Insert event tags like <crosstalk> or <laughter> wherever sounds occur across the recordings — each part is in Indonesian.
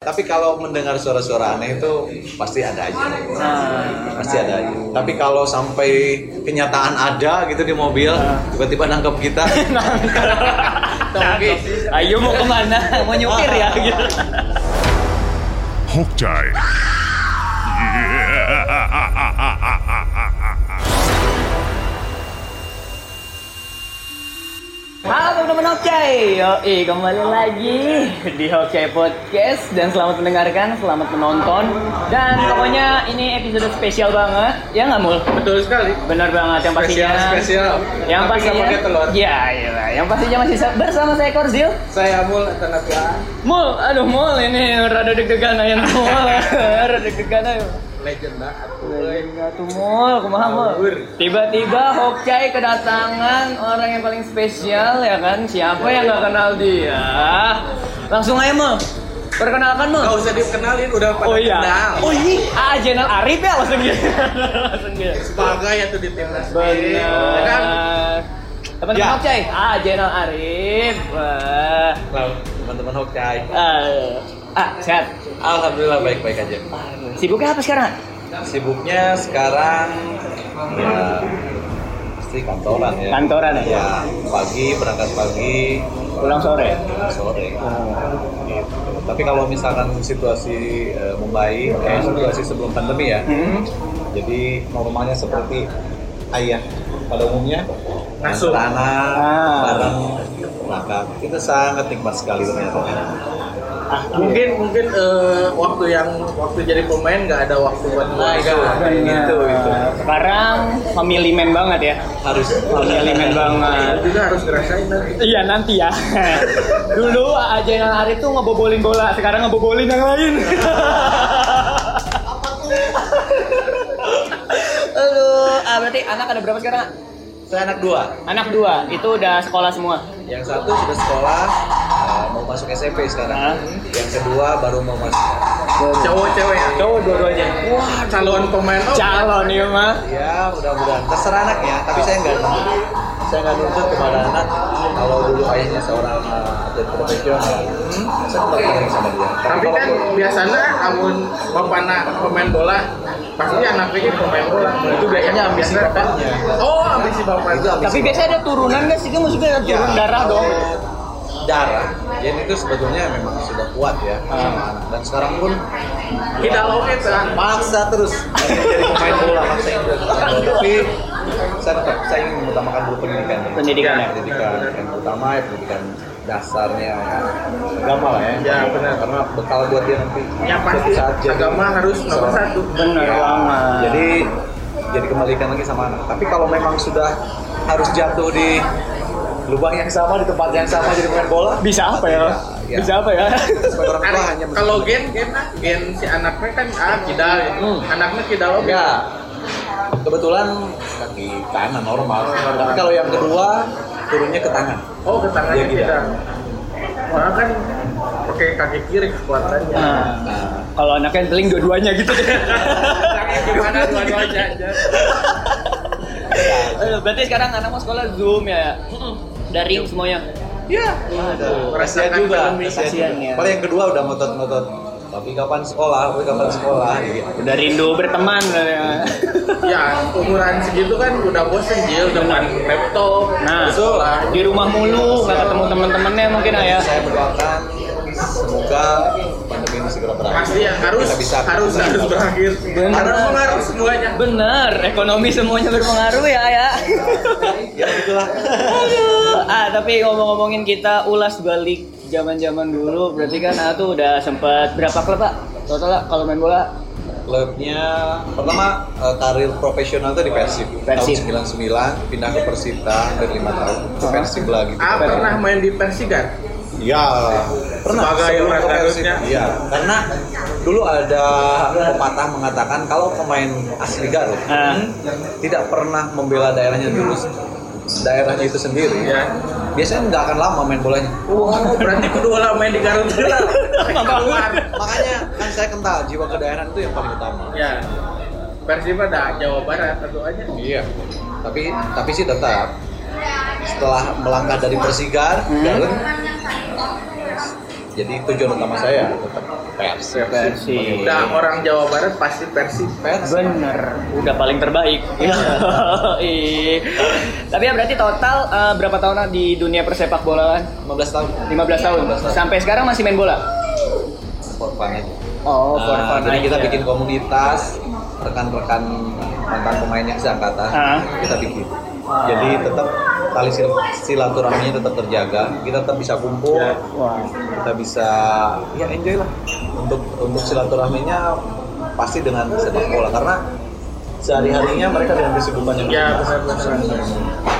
Tapi kalau mendengar suara-suara aneh itu pasti ada aja. Nah, Pasti ada aja. Tapi kalau sampai kenyataan ada gitu di mobil, tiba-tiba nangkep kita. <laughs> Tapi, ayo mau ke mana? Mau nyupir ya gitu. Hokjai. Halo teman-teman Hokcai, yoi kembali lagi di Hokcai Podcast dan selamat mendengarkan, selamat menonton dan pokoknya ini episode spesial banget, ya nggak mul? Betul sekali. Benar banget yang pastinya. Spesial, spesial. Yang Tapi pastinya. pakai telur. Ya, iya, yang pastinya masih sa- bersama saya Korzil. Saya Amul Tenaga. Mul, aduh Mul ini rada deg-degan aja Mul, <laughs> rada deg-degan aja. Legenda. Enggak tuh mul, kumaha mul. Tiba-tiba Hokcai kedatangan orang yang paling spesial ya kan? Siapa yang nggak kenal dia? Langsung aja mul. Perkenalkan mul. Gak usah dikenalin, udah pada Oh iya. kenal. Oh ini ah Jenal Arif ya langsung gitu. langsung gitu. Sebagai ya tuh di timnas. Benar. Ya kan? Teman-teman Ya. Hokcai, ah Jenal Arif. Wah. Teman-teman Hokai. Eh, ah sehat. Alhamdulillah baik-baik aja. Sibuknya apa sekarang? Sibuknya sekarang ya pasti kantoran ya. Kantoran ya? Ya, pagi berangkat pagi, Pulang sore. sore. Gitu. Tapi kalau misalkan situasi eh, membaik, kayak situasi sebelum pandemi ya, Hmm. jadi normalnya seperti ayah pada umumnya Ngasuh. anak Ah. bareng makan itu sangat nikmat sekali ternyata. Ah, Mungkin mungkin eh, waktu yang waktu jadi pemain nggak ada waktu buat Nah, ada. Gitu, gitu. Sekarang family man banget ya. Harus Family man banget. Itu juga harus ngerasain nanti. Iya nanti ya. <laughs> Dulu Ajenal Arif tuh ngebobolin bola, sekarang ngebobolin yang lain. Aduh, ah, berarti anak ada berapa sekarang? Saya anak dua. Anak dua, itu udah sekolah semua. Yang satu sudah sekolah mau masuk SMP sekarang. Yang kedua baru mau masuk. Cowok cewek ya. Cowok dua-duanya. Wah, calon pemain. Oh, Calon ya mah. Ya mudah-mudahan terserah anaknya. Tapi saya nggak saya nggak nuntut kepada anak kalau dulu ayahnya seorang eh, atlet profesional. Saya tetap sayang sama dia. Tapi kan biasanya amun bapak anak pemain bola pasti anaknya pemain bola. Itu biasanya ambisi bapaknya. Oh, ambisi bapak Itu ambisi Tapi biasanya ada turunan nggak sih? Kan maksudnya ada Ya, turun darah dong. eh, Darah. Gen itu sebetulnya memang sudah kuat ya sama anak. Dan sekarang pun Tidak oke kan. maksa terus jadi pemain bola maksa bola tapi saya tetap saya ingin mengutamakan dulu pendidikan Pendidikan ya. pendidikan yang utama ya pendidikan dasarnya ya. agama lah ya Ya, benar. karena bekal buat dia nanti Yang pasti saat jadi agama harus nomor satu. Bener Ya, jadi jadi kembalikan lagi sama anak tapi kalau memang sudah harus jatuh di lubang yang sama di tempat yang sama jadi pemain bola Bisa apa ya? ya. Bisa apa ya? sebagai orang tua hanya kalau gen gen ah, gen si anaknya kan ah kidal ya. Hmm. anaknya kidal oke Ya, kebetulan kaki kanan normal. Tapi kalau yang kedua turunnya ke tangan. oh ke tangannya Iya, iya. kidal orang kan pakai kaki kiri kekuatannya Nah, Nah, kalau anaknya teling dua-duanya gitu <laughs> deh. Gimana dua-duanya aja <laughs> Berarti sekarang anak mau sekolah Zoom ya? Daring semuanya. ya, Aduh, kasihan merasakan juga. Kasihan ya. Paling yang kedua udah ngotot-ngotot. Tapi kapan sekolah? Tapi kapan sekolah? Gitu. Udah rindu berteman. ya. ya umuran segitu kan udah bosen Jil dengan laptop Nah, sekolah di rumah mulu, nggak ketemu teman-temannya mungkin ah, ya. Saya berdoakan semoga ini segera berakhir. pasti ya harus Kita bisa harus harus berakhir Bener. harus mengaruh semuanya Bener, ekonomi semuanya berpengaruh ya ya. Ya itulah. Aduh. Ah, tapi ngomong-ngomongin kita ulas balik zaman-zaman dulu, berarti kan ah tuh udah sempat berapa klub pak? Total lah kalau main bola? Klubnya pertama eh, karir profesional itu di Persib. Persib. Tahun 99 pindah ke Persita hampir 5 tahun. Ke Persib lagi. ah pernah main di Persi kan Iya, pernah. Sebagai orang ke. Garutnya. Iya, karena dulu ada pepatah mengatakan kalau pemain asli Garut Ah. tidak pernah membela daerahnya dulu daerahnya itu sendiri. Iya. Biasanya nggak akan lama main bolanya. oh berarti kedua lah main di Garut <laughs> Makanya kan saya kental jiwa kedaerahan itu yang paling utama. ya Persib ada Jawa Barat tentu aja Iya. Tapi tapi sih tetap setelah melangkah dari Persigar, Hmm. Garut jadi tujuan utama saya tetap Persib. Persib. Udah orang Jawa Barat pasti Persib. Persib. Bener, udah paling terbaik. <laughs> Ih. Tapi ya berarti total eh, berapa tahun di dunia persepak bolaan? 15 tahun. 15 tahun. 15 tahun. Sampai sekarang masih main bola? For fun aja. Oh, for Nah, fun jadi kita aja. bikin komunitas rekan-rekan mantan pemain yang seangkatan Ah. kita bikin. Jadi tetap tali sil- silaturahminya tetap terjaga. Kita tetap bisa kumpul. Ya. Wah. Kita bisa ya enjoy lah. Untuk untuk silaturahminya pasti dengan sepak bola karena sehari-harinya mereka dengan kesibukannya Ya, masing-masing. benar-benar.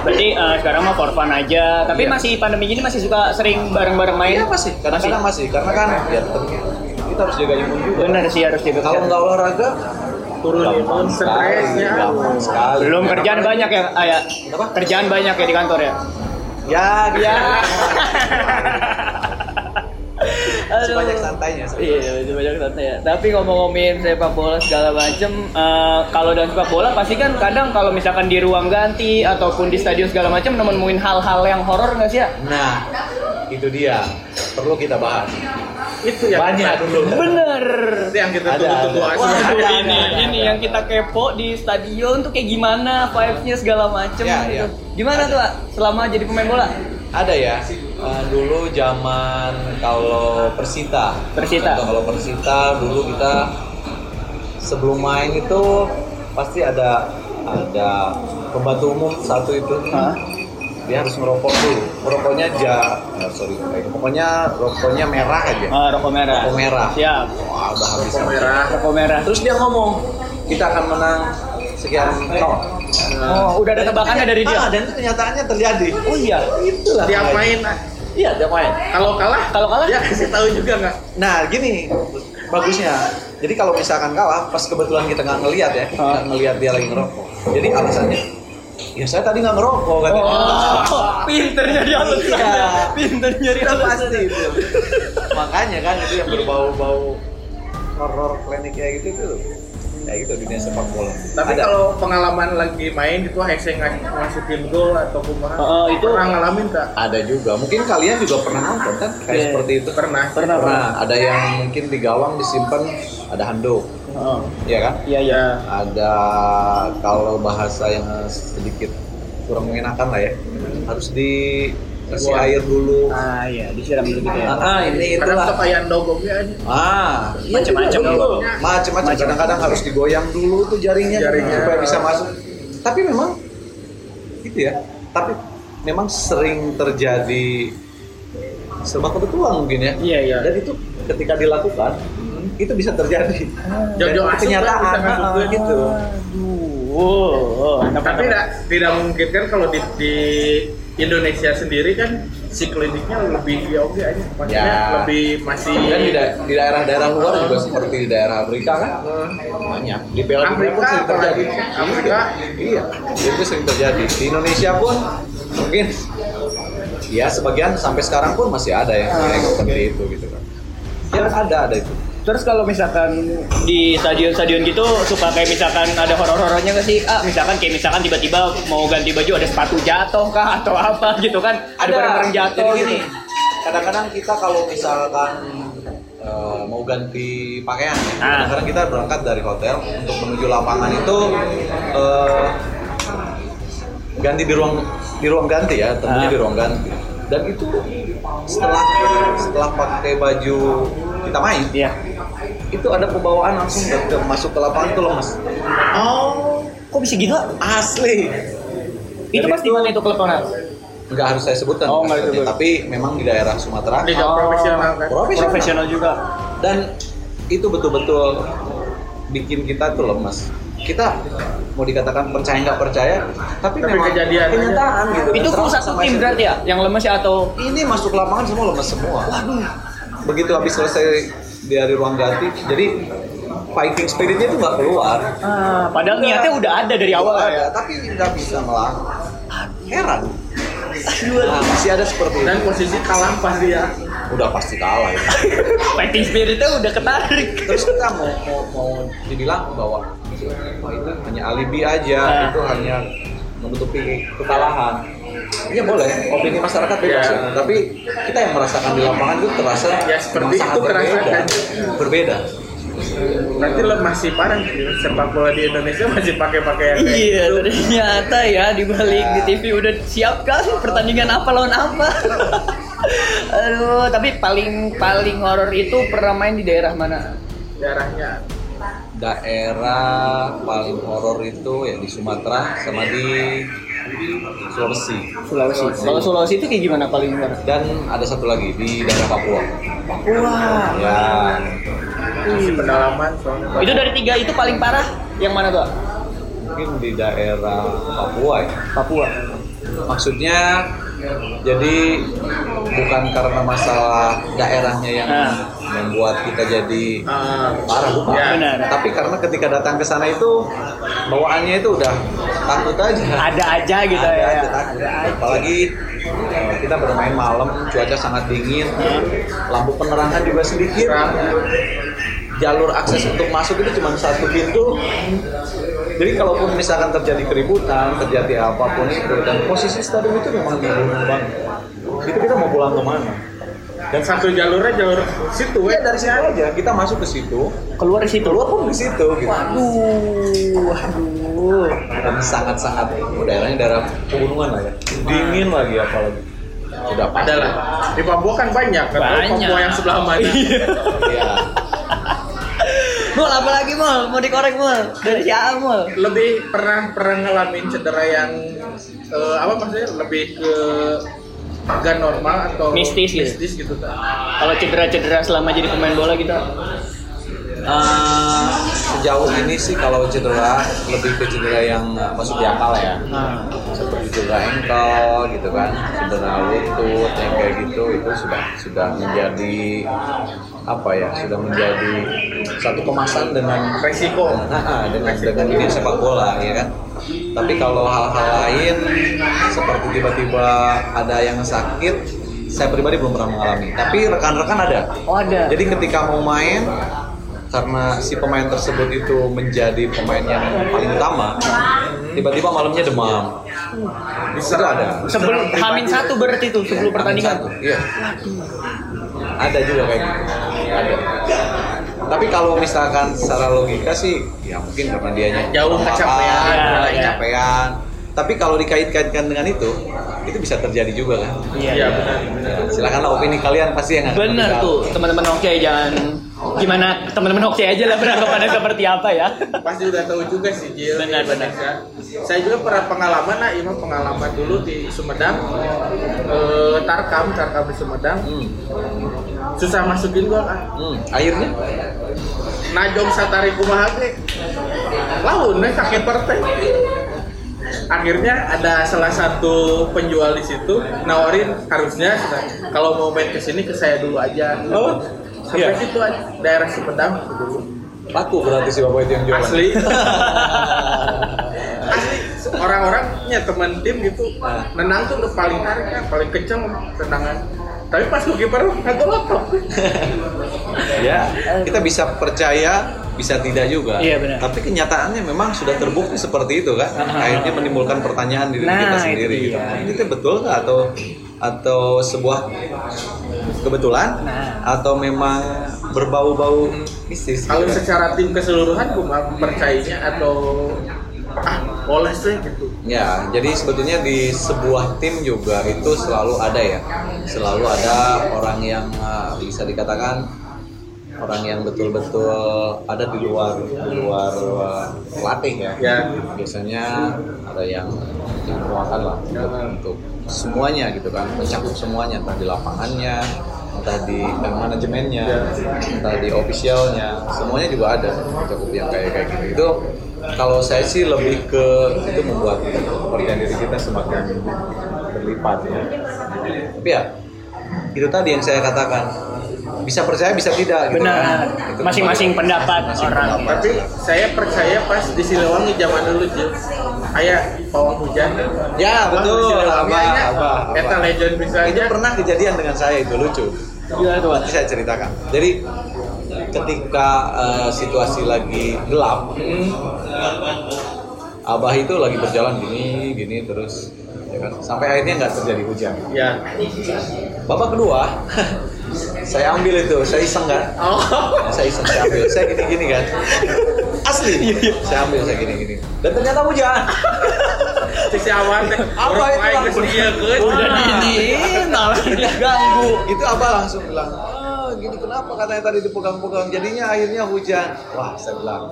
Berarti eh, sekarang mah for fun aja. Tapi Iya. masih pandemi gini masih suka sering bareng-bareng main? Iya masih, kadang-kadang masih. Karena kan ya kita harus jaga imun juga. Bener sih harus jaga Kalau nggak olahraga, Turun gampang imun, sekali, stresnya. gampang sekali. Belum kerjaan banyak ya, ayah. Apa? Kerjaan banyak ya di kantor ya. Ya, Ya. Masih <laughs> banyak santainya. Iya, masih banyak santai ya. Tapi ngomong-ngomongin sepak bola segala macem, eh, kalau dalam sepak bola pasti kan kadang kalau misalkan di ruang ganti ataupun di stadion segala macam nemuin hal-hal yang horor nggak sih ya? Nah, itu dia. Perlu kita bahas. Itu yang Banyak kita- dulu. Bener. Itu yang kita Ada, tunggu-tunggu ada. ada, ini ada, ini yang kita kepo di stadion tuh kayak gimana vibes-nya segala macem Ya, gitu. ya. Gimana tuh, Ak, selama jadi pemain bola? Ada ya. eh, dulu zaman kalau Persita. Persita. Contoh Kalau Persita dulu kita sebelum main itu pasti ada ada pembantu umum satu itu. Hah? Dia harus ngerokok dulu. Merokoknya ja, eh, sorry, pokoknya rokoknya merah aja. Ah, rokok merah. Rokok merah. Siap. Wah, udah habis. Rokok merah. Rokok merah. Terus dia ngomong, kita akan menang sekian nol. Oh, udah ada tebakannya dari dia. Ah, dan itu kenyataannya terjadi. Oh iya. Itulah. Dia main. Iya, dia main. Kalau kalah, Kalau kalah? dia kasih tahu juga nggak? Nah, gini bagusnya. Jadi kalau misalkan kalah, pas kebetulan kita nggak ngelihat ya, Ah. nggak ngelihat dia lagi ngerokok. Jadi alasannya, ya saya tadi nggak ngerokok katanya. Oh, <laughs> pinter nyari alasan. Iya. Pinter nyari alasan. pasti itu. Makanya kan itu yang berbau-bau horror klinik kayak gitu itu kayak gitu dunia sepak bola. Tapi Ada. kalau pengalaman lagi main itu hese ngas- masukin gol atau kumaha, Oh, itu- pernah ngalamin tak? ada juga. Mungkin kalian juga pernah nonton kan kayak Iya. seperti itu. Pernah. Pernah, Pernah. Ada yang mungkin di gawang disimpan ada handuk, Oh, ya kan? iya iya. ada kalau bahasa yang sedikit kurang mengenakan lah ya harus dikasih Buang. air dulu Ah iya, disiram dulu gitu ya. ah ini Kadang itulah kepayan dogongnya aja. ah iya Macem-macem juga, dulu. betul. macem-macem kadang-kadang harus digoyang dulu tuh jaringnya, Jaringnya. supaya bisa masuk tapi memang gitu ya tapi memang sering terjadi serba kebetulan mungkin ya Iya iya. dan itu ketika dilakukan itu bisa terjadi. Jojo Dan asup kenyataan. kan bisa masuk ah, gitu. Aduh. Oh, Tapi tidak tidak memungkinkan kalau di, di Indonesia sendiri kan si kliniknya lebih ya oke aja. Maksudnya Ya. lebih masih dan di, da- di daerah-daerah luar juga seperti di daerah Afrika kan? Banyak. Di Dunia pun sering terjadi. apalagi. Afrika. iya. Itu sering terjadi. Di Indonesia pun mungkin ya sebagian sampai sekarang pun masih ada yang yang seperti itu gitu kan. Ya ada ada itu Terus kalau misalkan di stadion-stadion gitu suka kayak misalkan ada horor-horornya nggak sih? Ah, misalkan kayak misalkan tiba-tiba mau ganti baju ada sepatu jatuh kah atau apa gitu kan? Ada barang-barang jatuh gitu. gini kadang-kadang kita kalau misalkan eh, mau ganti pakaian ya, Ah. kadang-kadang kita berangkat dari hotel untuk menuju lapangan itu eh, ganti di ruang di ruang ganti ya tentunya Ah. di ruang ganti dan itu setelah setelah pakai baju kita main Iya. Itu ada pembawaan langsung ke, masuk ke lapangan itu lemas Oh, kok bisa gitu? asli Itu pasti mana itu klub mana? nggak harus saya sebutkan Oh, nggak disebut. tapi memang di daerah Sumatera Liga profesional kan. Profesional. Profesional juga. dan itu betul-betul bikin kita tuh lemas kita mau dikatakan percaya nggak percaya tapi, Tapi memang kejadian aja. kenyataan gitu Itu full satu tim berarti ya? Yang lemes ya atau ini masuk lapangan semua lemas semua begitu habis selesai dari ruang ganti jadi fighting spiritnya itu nggak keluar Ah, padahal niatnya udah ada dari awal ya. ada, tapi nggak bisa melawan heran nah, masih ada seperti Dan itu posisi kalah pasti ya. udah pasti kalah ya. <laughs> Fighting spiritnya udah ketarik. terus kita mau mau, mau dibilang bahwa "Wah, itu hanya alibi aja Ah. itu hanya menutupi kekalahan Iya boleh, opini masyarakat bebas Ya. ya. Tapi kita yang merasakan di lapangan itu terasa Ya, seperti sangat itu kerasa berbeda. kan. Berbeda. Berarti lo masih parah gitu. sepak bola di Indonesia masih pakai-pakai yang kayak Iya, gitu. ternyata ya di balik di TV udah siap kan pertandingan apa lawan apa. <laughs> Aduh, tapi paling paling horor itu pernah main di daerah mana? Darahnya. Daerah paling horor itu ya di Sumatera sama di Sulawesi. Sulawesi. Kalau Sulawesi itu kayak gimana paling horor? Dan ada satu lagi di daerah Papua. Wah. Ya, Masih pendalaman soalnya. Itu dari tiga itu paling parah yang mana tuh? mungkin di daerah Papua ya. Papua. Maksudnya jadi bukan karena masalah daerahnya yang Nah. Membuat kita jadi Ah, parah bukan. Ya. Benar. Tapi karena ketika datang ke sana itu bawaannya itu udah takut aja. Ada aja gitu Ada ya. aja takut. Apalagi eh, kita bermain malam, cuaca sangat dingin, lampu penerangan juga sedikit. Terang. Jalur akses untuk masuk itu cuma satu pintu. Jadi kalaupun misalkan terjadi keributan, terjadi apa pun itu, dan posisi stadion itu memang dibunuh banget. Itu kita mau pulang ke mana? Dan satu jalurnya jalur situ Ya dari situ aja, kita masuk ke situ, Keluar di situ. keluar pun di situ. Gitu. Waduh, waduh. dan sangat-sangat oh, daerahnya daerah pegunungan lah ya dingin lagi apalagi sudah pasti Ada lah. Di Papua kan banyak. Kan Banyak. Papua yang sebelah mana? Iya. Mul, apa lagi mul? Mau dikorek mul? Dari siapa mul? lebih pernah pernah ngalamin cedera yang eh, apa maksudnya lebih ke gak normal atau Mistis gitu? mistis gitu kan Kalau cedera-cedera selama jadi pemain bola gitu? Eh, sejauh ini sih kalau cedera lebih ke cedera yang masuk di akal ya Nah, seperti cedera engkel gitu kan cedera lutut yang kayak gitu itu sudah sudah menjadi apa ya sudah menjadi satu kemasan dengan resiko Nah, dengan dengan dunia sepak bola ya kan. Tapi kalau hal-hal lain seperti tiba-tiba ada yang sakit, saya pribadi belum pernah mengalami. Tapi rekan-rekan ada. oh ada. Jadi ketika mau main karena si pemain tersebut itu menjadi pemain yang paling utama, tiba-tiba malamnya demam. Itu ada. sebelum Hamin satu berarti tuh sebelum pertandingan. Satu, Iya. Ada juga kayak gitu. Ada. Tapi kalau misalkan secara logika sih, ya mungkin karena dianya Jauh kecapean, ya, ya. kecapean. Tapi kalau dikait-kaitkan dengan itu, itu bisa terjadi juga kan. Iya. Iya, benar. Ya, silakanlah opini kalian pasti yang menjawab. tuh teman-teman Oke jangan gimana teman-teman Oke aja lah beranggapannya <laughs> seperti apa ya. pasti udah tahu juga sih Jil di Benar, benar. Saya juga pernah pengalaman nah ini pengalaman dulu di Sumedang eh, Tarkam Tarkam di Sumedang Hmm. susah masukin gua kan Hmm. Akhirnya? najong satari kumaha ge laun nih sakit partai akhirnya ada salah satu penjual di situ nawarin harusnya kalau mau main ke sini ke saya dulu aja Oh, sampai iya. situ aja daerah Sumedang dulu Laku berarti si bapak itu yang jualan. asli <laughs> asli orang-orangnya teman tim gitu Nah. nenang tuh udah paling tarik kan paling kenceng tendangan tapi pas gue kiper nggak lotok <laughs> ya, kita bisa percaya, bisa tidak juga. Iya, benar. Tapi kenyataannya memang sudah terbukti seperti itu kan. Akhirnya menimbulkan pertanyaan diri kita Nah, sendiri itu gitu. dia. Ini betul nggak atau atau sebuah kebetulan Nah. atau memang berbau-bau mistis kalau gitu secara tim keseluruhan gue mah percayanya atau ah boleh sih gitu Ya, jadi sebetulnya di sebuah tim juga itu selalu ada ya, selalu ada orang yang uh, bisa dikatakan orang yang betul-betul ada di luar di luar uh, pelatih ya. Ya. Biasanya ada yang yang lah untuk, untuk semuanya gitu kan, mencakup semuanya entah di lapangannya, entah di eh, manajemennya, entah di ofisialnya, semuanya juga ada mencakup yang kayak kayak gitu. Itu kalau saya sih lebih ke itu membuat kepercayaan diri kita semakin berlipat ya. Tapi ya itu tadi yang saya katakan bisa percaya bisa tidak. gitu Benar. kan. Itu Masing-masing pendapat masing-masing orang. pendapat. tapi saya percaya pas di Siliwangi zaman dulu Jil kayak pawang hujan Ya Pawang betul, Abah, Abah, eta Abah. legend bisa Itu aja pernah kejadian dengan saya itu lucu. Nanti saya ceritakan. Jadi ketika eh, situasi lagi gelap, Abah itu lagi berjalan gini, gini terus ya kan? Sampai akhirnya nggak terjadi hujan. Ya. Babak kedua, <laughs> saya ambil itu, saya iseng kan, Oh. saya iseng, saya ambil, saya gini-gini kan, <laughs> asli, saya ambil saya gini-gini, dan ternyata hujan. <laughs> Si awan teh. Apa itu langsung? dieukeun. Udah diinin, malah diganggu. itu apa langsung bilang ah gini kenapa katanya tadi dipegang-pegang jadinya akhirnya hujan wah saya bilang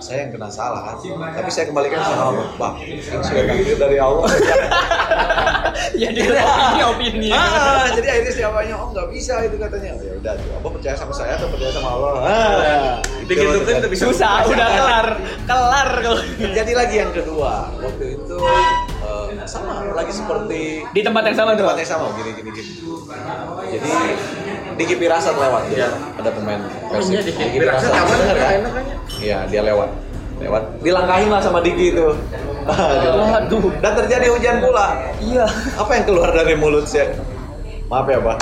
saya yang kena salah. Tapi saya kembalikan sama Allah. Bang ini sudah takdir dari Allah. <laughs> Ya di opini opini. <laughs> ah, jadi akhirnya siapanya oh nggak bisa itu katanya. Ya udah tuh. Apa percaya sama saya atau percaya sama Allah? Ah, Begitu kan tapi Susah, udah kelar, kelar kalau <laughs> terjadi lagi yang kedua. Waktu itu eh, sama lagi seperti di tempat yang sama tuh. tempatnya sama gini gini gini. Jadi Diki Pirasat lewat ya ada pemain Persib. Iya, Diki Pirasat aman Bener kan? kan? iya dia lewat. Lewat. Dilangkahin lah sama Diki itu. Waduh. dan terjadi hujan pula. Iya. apa yang keluar dari mulut saya maaf ya pak.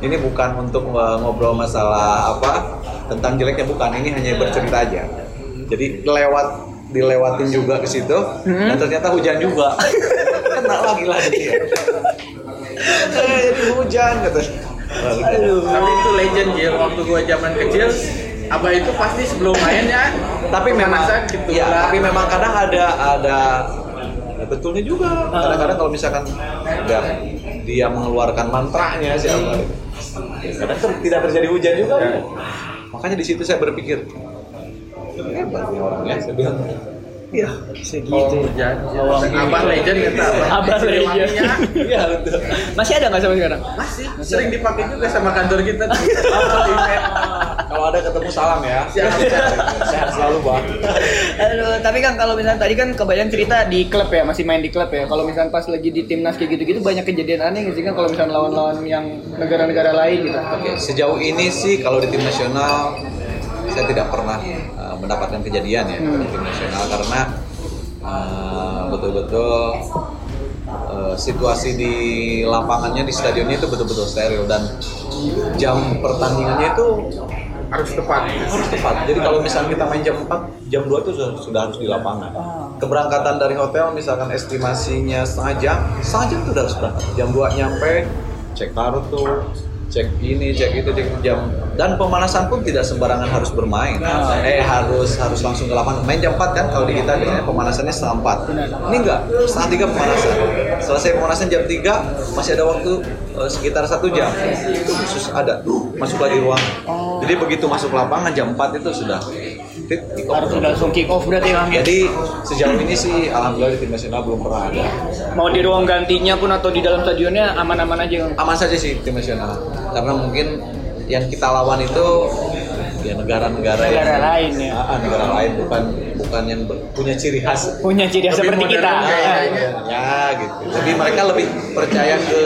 Ini bukan untuk uh, ngobrol masalah apa tentang jeleknya. Bukan ini hanya bercerita aja. Jadi lewat dilewatin juga ke situ Hmm. dan ternyata hujan juga. <laughs> Kena lagi lagi <laughs> ya Eh, jadi hujan kata Aduh. Tapi itu legend ya waktu gua zaman kecil Abah itu pasti sebelum main ya tapi memang gitu ya, lah. tapi memang kadang ada ada ya betulnya juga kadang-kadang kalau misalkan udah dia mengeluarkan mantranya siapa kadang ter- tidak terjadi hujan juga Ya. makanya di situ saya berpikir hebat nih orangnya saya bilang iya Segitu. Awang Abah legend kata <laughs> Abah. Legend. wanginya iya betul Masih ada nggak sampai sekarang? Masih sering dipakai juga sama kantor kita. <laughs> kalau ada ketemu salam ya Siap. sehat selalu bang Aduh, tapi kan kalau misalnya tadi kan kebayang cerita di klub ya, masih main di klub ya. Kalau misalnya pas lagi di timnas kayak gitu-gitu banyak kejadian aneh nggak sih kan kalau misalnya lawan-lawan yang negara-negara lain gitu. Oke, sejauh ini sih kalau di tim nasional saya tidak pernah uh, mendapatkan kejadian ya di tim nasional karena uh, betul-betul uh, situasi di lapangannya di stadionnya itu betul-betul steril dan jam pertandingannya itu Harus tepat. harus tepat. Jadi kalau misalnya kita main jam 4, jam 2 itu sudah, sudah harus di lapangan. Keberangkatan dari hotel misalkan estimasinya setengah jam, setengah jam itu udah harus berangkat. Jam 2 nyampe, cek kartu, cek ini, cek itu, cek jam dan pemanasan pun tidak sembarangan harus bermain. Eh harus harus langsung ke lapangan. Main jam 4 kan kalau di kita biasanya pemanasannya setengah 4. Ini enggak, setengah 3 pemanasan. Selesai pemanasan jam 3 masih ada waktu eh, sekitar satu jam. Itu khusus ada masuk lagi ruang. Jadi begitu masuk lapangan jam 4 itu sudah fit. Harus langsung kick off berarti Bang. ya? Jadi sejauh ini sih alhamdulillah di tim nasional belum pernah ada. Mau di ruang gantinya pun atau di dalam stadionnya aman-aman aja Bang. Aman saja sih tim nasional. Karena mungkin yang kita lawan itu ya negara-negara yang Negara lain ya. Ah, ah, negara lain bukan bukan yang ber- punya ciri khas Punya ciri khas seperti kita. kayaknya. ya gitu. Jadi mereka lebih percaya ke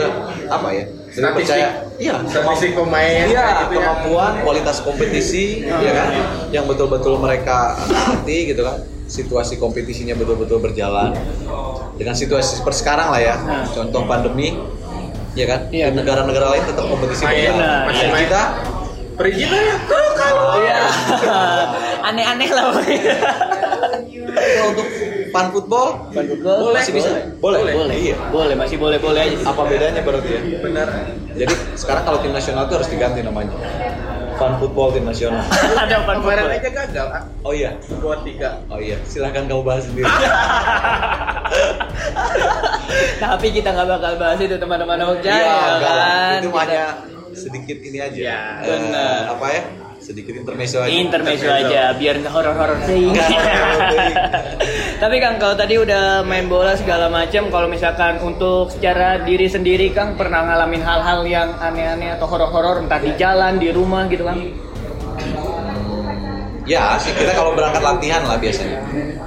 apa ya? Lebih percaya iya Statistik pemain Iya, gitu ya. kemampuan, kualitas kompetisi, ya kan, yang betul-betul mereka ngerti gitu kan. Situasi kompetisinya betul-betul berjalan dengan situasi seperti sekarang lah ya. Contoh pandemi, ya kan. Iya, Di negara-negara lain tetap kompetisi berjalan. nah, main. kita Perizinan ya, tuh kan. Iya. <laughs> Aneh-aneh lah kalau untuk fan football Ban football Boleh. masih bisa. Boleh. Boleh. Iya. Boleh, masih boleh-boleh aja. Apa bedanya berarti ya? Benar. Jadi sekarang kalau tim nasional itu harus diganti namanya. Fan football tim nasional. <laughs> Ada Kemarin football. aja gagal. ah. Oh iya. Dua tiga. Oh iya, silahkan kamu bahas sendiri. <laughs> <laughs> Tapi kita nggak bakal bahas itu teman-teman Oke Iya, ya kan. Itu hanya sedikit ini aja. Iya, Eh, benar. apa ya? Sedikit intermezzo aja. intermezzo Intermezzo. aja biar nggak horor-horor sih. Nggak horor-horor sih. Tapi Kang kalau tadi udah main bola segala macam, kalau misalkan untuk secara diri sendiri Kang pernah ngalamin hal-hal yang aneh-aneh atau horor-horor entah di jalan, di rumah gitu Kang? Ya, sih kita kalau berangkat latihan lah biasanya.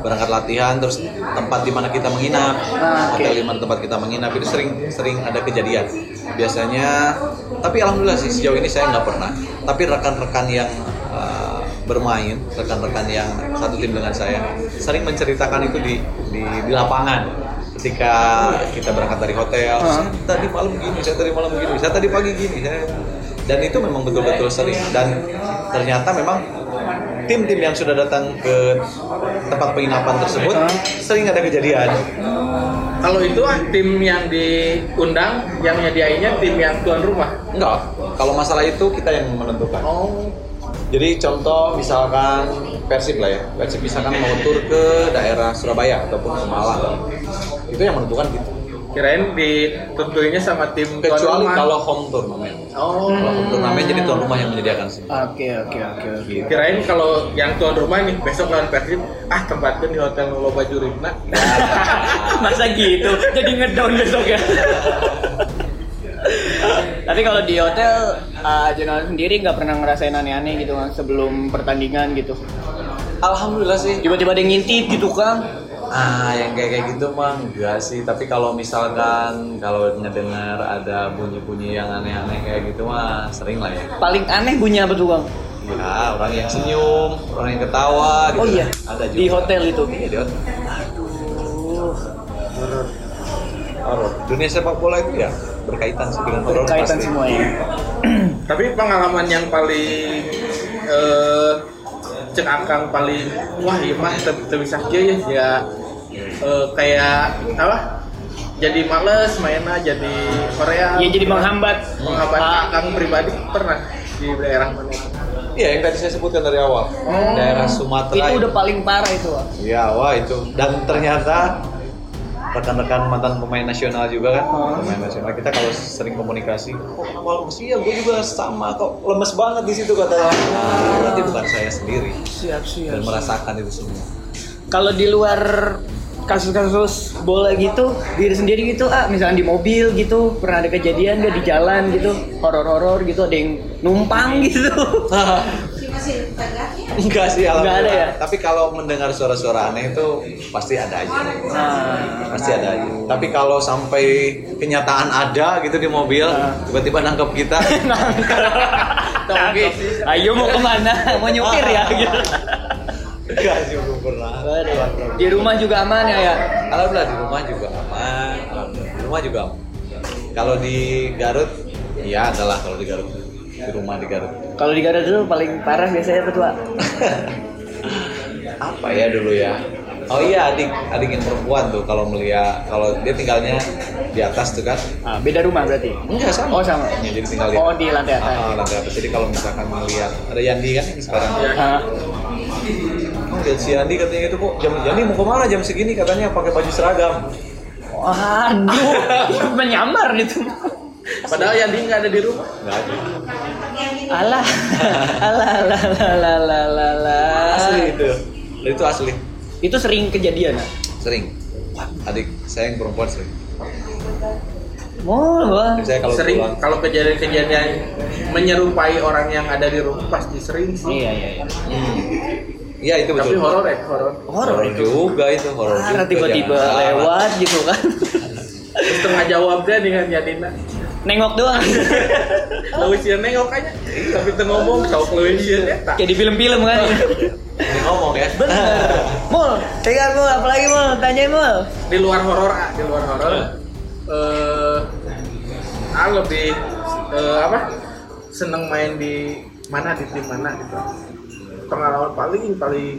Berangkat latihan terus tempat di mana kita menginap, Ah, hotel di mana tempat kita menginap itu sering sering ada kejadian. Biasanya, tapi alhamdulillah sih sejauh ini saya nggak pernah. Tapi rekan-rekan yang uh, bermain, rekan-rekan yang satu tim dengan saya sering menceritakan itu di di, di lapangan. Ketika kita berangkat dari hotel, saya tadi malam gini, saya tadi malam gini, saya tadi pagi gini, saya dan itu memang betul-betul sering dan ternyata memang tim-tim yang sudah datang ke tempat penginapan tersebut sering ada kejadian Kalau itu ah, tim yang diundang, yang nyediainnya tim yang tuan rumah. Enggak, kalau masalah itu kita yang menentukan. Oh, Jadi contoh misalkan Persib lah ya, Persib misalkan mau tur ke daerah Surabaya ataupun ke Malang, itu yang menentukan gitu. Kirain ditentuinnya sama tim tuan Kecuali rumah. kalau home turnamen. Oh, Kalau home turnamen jadi tuan rumah yang menyediakan semua. Oke oke oke oke. kirain kalau yang tuan rumah nih besok lawan Persib, ah tempatkan di hotel Loba Jurigna. <laughs> Masa gitu? Jadi ngedown besok ya. Tapi kalau di hotel, uh, Jonathan sendiri nggak pernah ngerasain aneh-aneh gitu kan sebelum pertandingan gitu. Alhamdulillah sih. Tiba-tiba ada yang ngintip gitu kan? Ah, yang kayak kayak gitu mah enggak sih. Tapi kalau misalkan kalau ngedengar ada bunyi-bunyi yang aneh-aneh kayak gitu mah sering lah ya. Paling aneh bunyi apa tuh bang? Ya, orang yang senyum, orang yang ketawa gitu. Oh iya, ada juga. di hotel itu. Iya, di hotel. Aduh, Horor. Dunia sepak bola itu ya berkaitan sih dengan horor berkaitan pasti. semuanya. <clears throat> Tapi pengalaman yang paling eh cek akang paling wah iya mah teu bisa ya ya eh, kayak apa? Jadi males mainnya jadi Korea. Ya jadi menghambat. menghambat Ah, akang pribadi pernah di daerah mana? Iya, yang tadi saya sebutkan dari awal. Oh. Daerah Sumatera. itu udah paling parah itu. Iya, wah itu. Dan ternyata rekan-rekan mantan pemain nasional juga kan, Oh. pemain nasional kita kalau sering komunikasi, kok awal iya gue juga sama kok lemes banget di situ katanya. Nah, berarti bukan saya sendiri Siap siap. dan merasakan itu semua. Kalau di luar kasus-kasus bola gitu, diri sendiri gitu, ah misalnya di mobil gitu, pernah ada kejadian gak di jalan gitu, horor-horor gitu, ada yang numpang gitu. Enggak sih, Enggak ada ya? Tapi kalau mendengar suara-suara aneh itu pasti ada aja. Nah, Pasti ada aja. Tapi kalau sampai kenyataan ada gitu di mobil, Nah. tiba-tiba nangkep kita, <laughs> sih. Ayo mau ke mana? Mau nyupir ya gitu. enggak sih belum pernah. Ada ya. Di rumah juga aman ya ya. Alhamdulillah di rumah juga aman. Alhamdulillah. Di rumah juga aman. Kalau di Garut, ya adalah kalau di Garut. Di rumah di Garut. Kalau di Garut dulu paling parah biasanya apa tuh? <laughs> Apa ya dulu ya? Oh iya adik adik yang perempuan tuh kalau melihat kalau dia tinggalnya di atas tuh kan? Ah, beda rumah berarti. Enggak sama. Oh sama. Ya, jadi tinggal di Oh di lantai atas. Ah, ah, lantai atas. Jadi kalau misalkan melihat ada Yandi kan sekarang. Ah, lihat si Yandi katanya itu kok jam Yandi mau ke mana jam segini katanya pakai baju seragam. Waduh, <laughs> menyamar itu. Padahal yang dia nggak ada di rumah. Enggak ada. Alah, <laughs> alah, alah, alah, alah, alah, alah. Asli itu. Itu asli. Itu sering kejadian, ah. Sering. Adik saya yang perempuan sering. Oh, saya kalau sering pulang kalau kejadian-kejadian menyerupai orang yang ada di rumah pasti sering sih. Iya, iya, iya. Hmm. Iya itu Tapi betul. horor ya, horor. Horor juga itu horor Parah juga. tiba-tiba lewat gitu kan. Terus tengah jawab dia dengan Yadina. Nengok doang. <laughs> Lewis ya nengok aja. Tapi teu ngomong tau Lewis ya tak. Kayak di film-film kan. Ngomong ya. Bener. Mul, pegang mul, apalagi mul, tanyain mul. Di luar horor, ah, di luar horor. Eh ah lebih eh, apa? Seneng main di mana di tim mana gitu. Pengalaman paling paling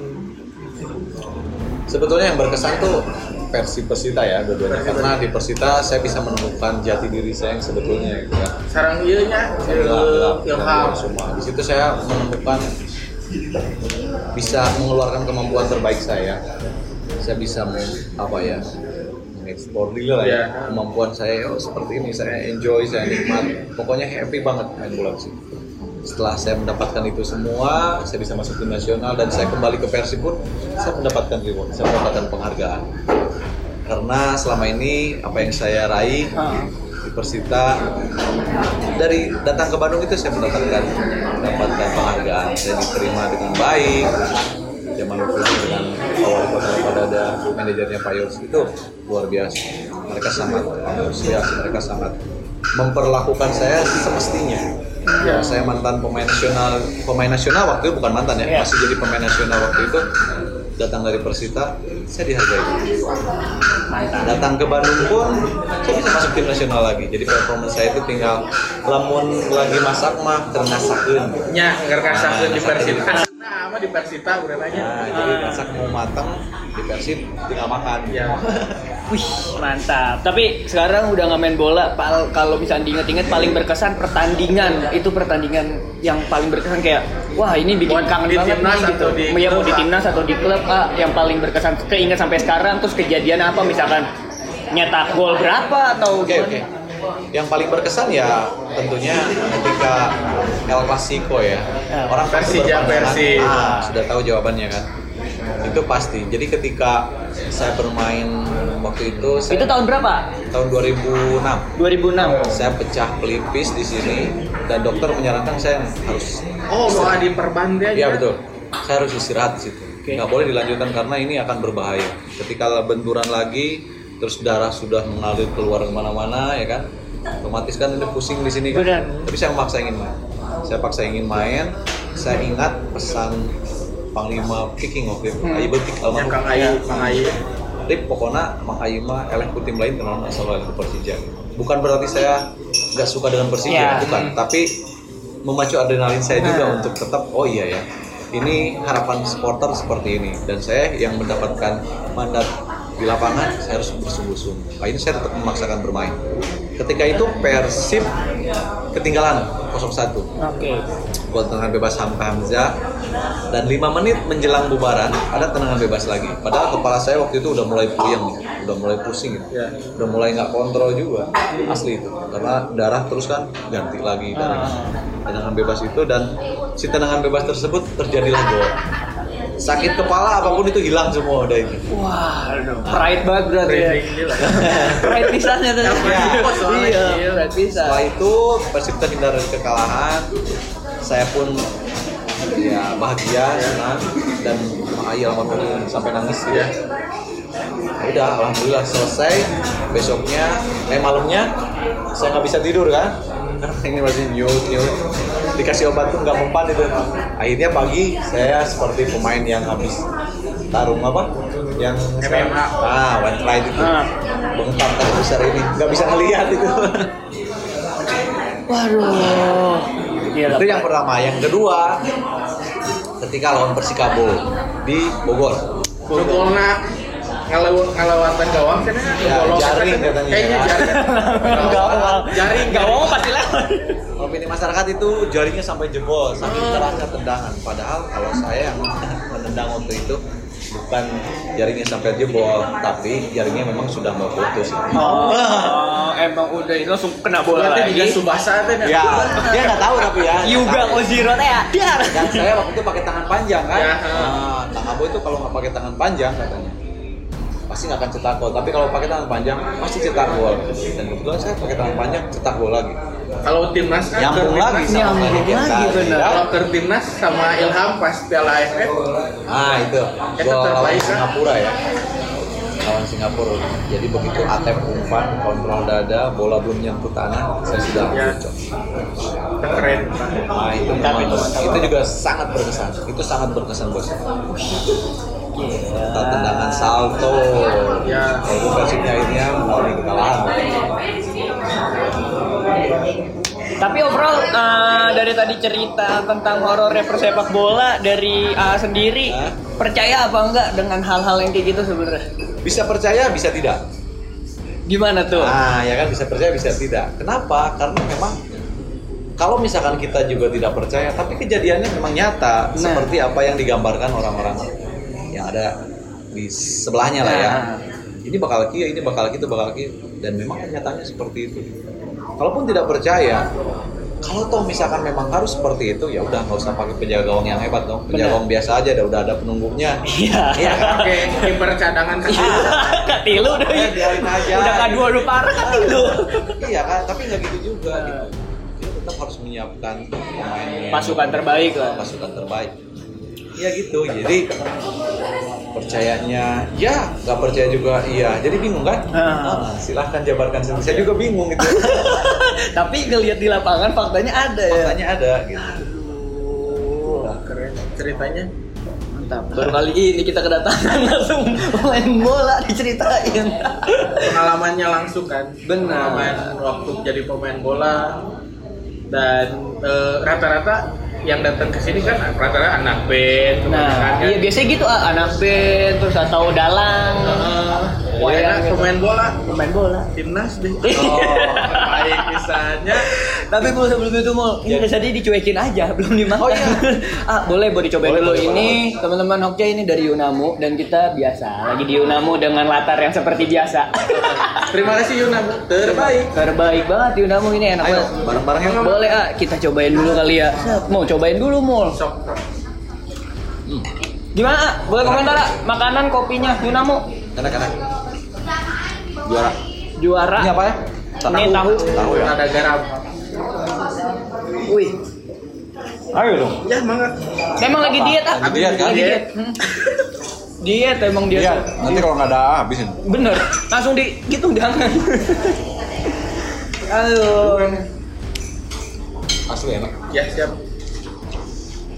Sebetulnya yang berkesan tuh versi Persita ya dua-duanya karena di Persita saya bisa menemukan jati diri saya yang sebetulnya gitu kan. sarang iya nya Ilham, eh, Ilham, semua. Di situ saya menemukan bisa mengeluarkan kemampuan terbaik saya. Saya bisa apa ya mengeksplor diri lah ya Iya. kemampuan saya oh seperti ini saya enjoy saya nikmat pokoknya happy banget main bola situ setelah saya mendapatkan itu semua saya bisa masuk tim nasional dan saya kembali ke Persib pun saya mendapatkan reward saya mendapatkan penghargaan. Karena selama ini apa yang saya raih di Persita dari datang ke Bandung itu saya mendapatkan mendapatkan penghargaan. Saya diterima dengan baik zaman dulu dengan awal kota pada ada manajernya Pak Yos itu luar biasa. Mereka sangat antusias mereka sangat memperlakukan saya semestinya ya saya mantan pemain nasional pemain nasional waktu itu bukan mantan ya Iya. masih jadi pemain nasional waktu itu datang dari Persita saya dihargai datang ke Bandung pun saya bisa masuk tim nasional lagi jadi performance saya itu tinggal lamun lagi masak mah ternasakeun nya nggak kasakeun di Nah, Persita. Nah, apa di Persita udah nanya. Nah, jadi masak mau matang di Persib tinggal makan. Ya. <laughs> Wih, mantap. Tapi sekarang udah nggak main bola. Pal- Kalau misalnya diinget-inget paling berkesan pertandingan. Itu pertandingan yang paling berkesan kayak wah ini bikin Buat kangen di banget timnas nih gitu. atau di Iya, mau di timnas atau di klub ah, yang paling berkesan keinget sampai sekarang terus kejadian apa misalkan nyetak gol berapa atau Oke oke. Yang paling berkesan ya tentunya ketika El Clasico ya. Ya, Orang Persija, berpandangan, Persi. ah, sudah tahu jawabannya kan. Itu pasti. Jadi ketika saya bermain waktu itu saya, Itu tahun berapa? tahun 2006 2006. saya pecah pelipis di sini dan dokter menyarankan saya harus Oh, mau di perban dia Iya aja. betul. Saya harus istirahat di situ. Oke. Nggak boleh dilanjutkan karena ini akan berbahaya. Ketika benturan lagi, terus darah sudah mengalir keluar ke mana-mana, ya kan? Otomatis kan ini pusing di sini kan. Benar. Tapi saya memaksa ingin main. Saya paksa ingin main. Saya ingat pesan Panglima Kicking waktu itu, Hmm. Betik Yang almarhum. Kang Ayu, Kang Ayu. Rip pokoknya Mang Ayi mah eleh ku tim lain kenal masalah itu Persija. Bukan berarti saya nggak suka dengan Persija, Ya. bukan. Tapi memacu adrenalin saya juga Nah. untuk tetap oh iya ya. Ini harapan supporter seperti ini dan saya yang mendapatkan mandat di lapangan saya harus bersungguh-sungguh. Ini saya tetap memaksakan bermain. Ketika itu Persib ketinggalan 0-1 Oke. buat tendangan bebas Hamka Hamzah dan 5 menit menjelang bubaran ada tendangan bebas lagi padahal kepala saya waktu itu udah mulai puyeng nih udah mulai pusing gitu Ya. udah mulai nggak kontrol juga asli itu karena darah terus kan ganti lagi darah tendangan bebas itu dan si tendangan bebas tersebut terjadilah gol sakit kepala apa pun itu hilang semua udah itu Wah, aduh, pride banget berarti ya. Pride <laughs> pisannya tuh. Ya. Iya, pride pisan. setelah itu Persib terhindar dari kekalahan saya pun ya bahagia senang dan ayah almarhum sampai nangis. Gitu. Ya udah alhamdulillah selesai. Besoknya eh malamnya saya nggak bisa tidur kan? Karena <laughs> ini masih nyut nyut. Dikasih obat tuh nggak mempan itu. Akhirnya pagi saya seperti pemain yang habis tarung apa? Yang MMA. ah white light itu. Ah. bengkak besar ini. Nggak bisa ngelihat itu. <laughs> Waduh. Gila. itu yang pertama yang kedua ketika lawan Persikabo di Bogor Pokoknya ngelew ngelewatan gawang kan Ya, jaring katanya. Kayaknya jaring. <laughs> Gawang. Jaring. Gawang pasti lewat. opini masyarakat itu jaringnya sampai jebol saking kerasnya tendangan padahal kalau saya yang <laughs> menendang waktu itu bukan jaringnya sampai jebol tapi jaringnya memang sudah mau putus Oh, emang udah itu langsung kena bola Berarti lagi. juga Subasa tuh. ya dia nggak tahu tapi ya Yuga tahu. Oziro teh ya. Dan saya waktu itu pakai tangan panjang kan Ya. nah, Kang Abo itu kalau nggak pakai tangan panjang katanya pasti nggak akan cetak gol. Tapi kalau pakai tangan panjang pasti cetak gol. Dan kebetulan saya pakai tangan panjang cetak gol lagi. Kalau timnas kan nyambung lagi sama Nyambung lagi, tadi, benar. kan? Kalau ke timnas sama Ilham pas Piala AFF? Ah itu. Itu gol lawan? Singapura ya. Lawan Singapura. Jadi begitu atep umpan kontrol dada bola belum nyentuh tanah saya sudah Ya. cocok. Keren. nah itu memang itu juga sangat berkesan. Itu sangat berkesan bos kita tendangan salto Ya. walaupun persibnya akhirnya mengalami kekalahan Tapi overall eh, dari tadi cerita tentang horor sepak bola dari A sendiri Hah? percaya apa enggak dengan hal-hal yang kayak gitu sebenarnya? bisa percaya bisa tidak Gimana tuh? Nah, ya kan bisa percaya bisa tidak. Kenapa? Karena memang kalau misalkan kita juga tidak percaya, tapi kejadiannya memang nyata Nah. seperti apa yang digambarkan orang-orang ada di sebelahnya lah ya. Nah. Ini bakal kia, ini bakal gitu, bakal kia, dan memang kenyataannya seperti itu. Kalaupun tidak percaya, kalau toh misalkan memang harus seperti itu, ya udah nggak usah pakai penjaga gawang yang hebat dong. Penjaga gawang biasa aja, udah udah ada penunggunya. Iya. Iya kan? Oke, kiper cadangan kan. <laughs> Katilu udah. Biarin aja. Udah kadua udah parah katilu. iya kan tapi nggak gitu juga gitu dia tetap harus menyiapkan pemain Pasukan terbaik lah. pasukan terbaik ya gitu jadi percayanya ya nggak percaya juga iya jadi bingung kan Ah. Ah, silahkan jabarkan sendiri saya juga bingung gitu <laughs> Tapi ngelihat di lapangan faktanya ada ya. faktanya ada gitu Aduh. Keren ceritanya. Mantap. Baru kali ini kita kedatangan <laughs> langsung main bola diceritain. Pengalamannya langsung kan. Benar. Pengalaman waktu jadi pemain bola dan eh, rata-rata yang datang ke sini kan rata-rata anak band, Nah, kan. iya biasanya gitu ah, anak band terus atau dalang. Heeh. Wah, pemain bola, pemain bola. timnas deh. Oh. <laughs> Baik misalnya. Tapi mau sebelum itu mau ini dari tadi dicuekin aja, belum dimakan. Oh, iya. <laughs> ah, boleh boleh dicobain Boleh, dulu boleh, ini teman-teman Hokja ini dari Yunamu dan kita biasa lagi di Yunamu dengan latar yang seperti biasa. <laughs> Terima kasih Yuna, terbaik. Terbaik banget Yunamu ini enak Ayo, banget. bareng-bareng yuk. Boleh ah, kita cobain dulu kali ya. Mau cobain dulu mul. Sok. Hmm. Gimana? Ah? Boleh komentar ah? Makanan kopinya Yunamu Enak-enak. Juara. juara. Ini apa ya? Ini tahu. Tahu ya. Ada garam. Wih, Ayo dong. Ya, mangga. memang lagi diet ah. Lagi diet, kan? Lagi diet. Hmm. Diet emang diet. Iya, nanti kalau nggak ada habisin. Bener, langsung di gitu jangan. Aduh. Asli enak. Ya, siap.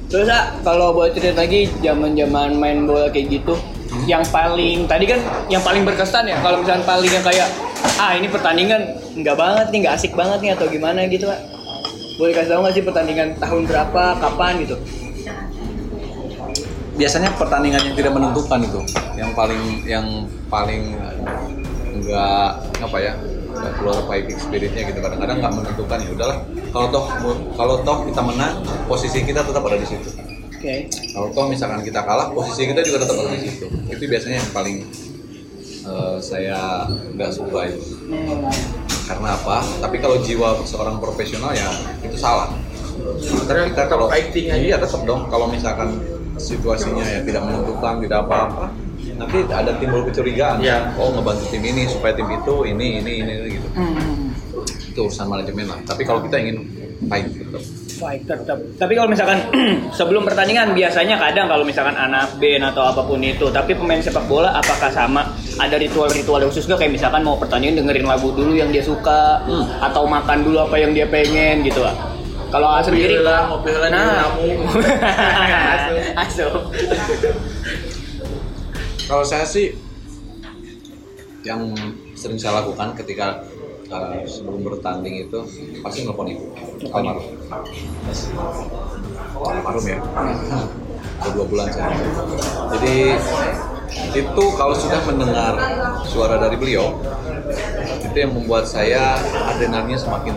Terus ah, kalau buat cerita lagi zaman-zaman main bola kayak gitu, yang paling tadi kan yang paling berkesan ya kalau misalnya paling yang kayak ah ini pertandingan nggak banget nih nggak asik banget nih atau gimana gitu pak? Boleh kasih tahu nggak sih pertandingan tahun berapa kapan gitu? Biasanya pertandingan yang tidak menentukan itu, yang paling yang paling nggak apa ya nggak keluar fighting spiritnya gitu kadang-kadang nggak menentukan ya udahlah. Kalau toh kalau toh kita menang posisi kita tetap ada di situ. Oke. Kalau toh misalkan kita kalah posisi kita juga tetap ada di situ. Itu biasanya yang paling eh, saya nggak suka itu karena apa tapi kalau jiwa seorang profesional ya itu salah karena kita kalau fighting aja. iya tetap dong kalau misalkan situasinya ya tidak menentukan tidak apa-apa nanti ada timbul kecurigaan Iya. oh ngebantu tim ini supaya tim itu ini ini ini, ini, gitu Hmm. Itu urusan manajemen lah tapi kalau kita ingin fight tetap Baik tetap. Tapi kalau misalkan <clears throat> sebelum pertandingan biasanya kadang kalau misalkan anak band atau apa pun itu, tapi pemain sepak bola apakah sama ada ritual-ritual khusus gak kayak misalkan mau pertandingan dengerin lagu dulu yang dia suka Hmm. atau makan dulu apa yang dia pengen gitu lah. Kalau A sendiri Mobil lah, mobil lah Nah. <laughs> Asup. Kalau saya sih yang sering saya lakukan ketika uh, sebelum bertanding itu pasti nelfon ibu almarhum almarhum ya udah dua bulan saya jadi itu kalau sudah mendengar suara dari beliau itu yang membuat saya adrenalinnya semakin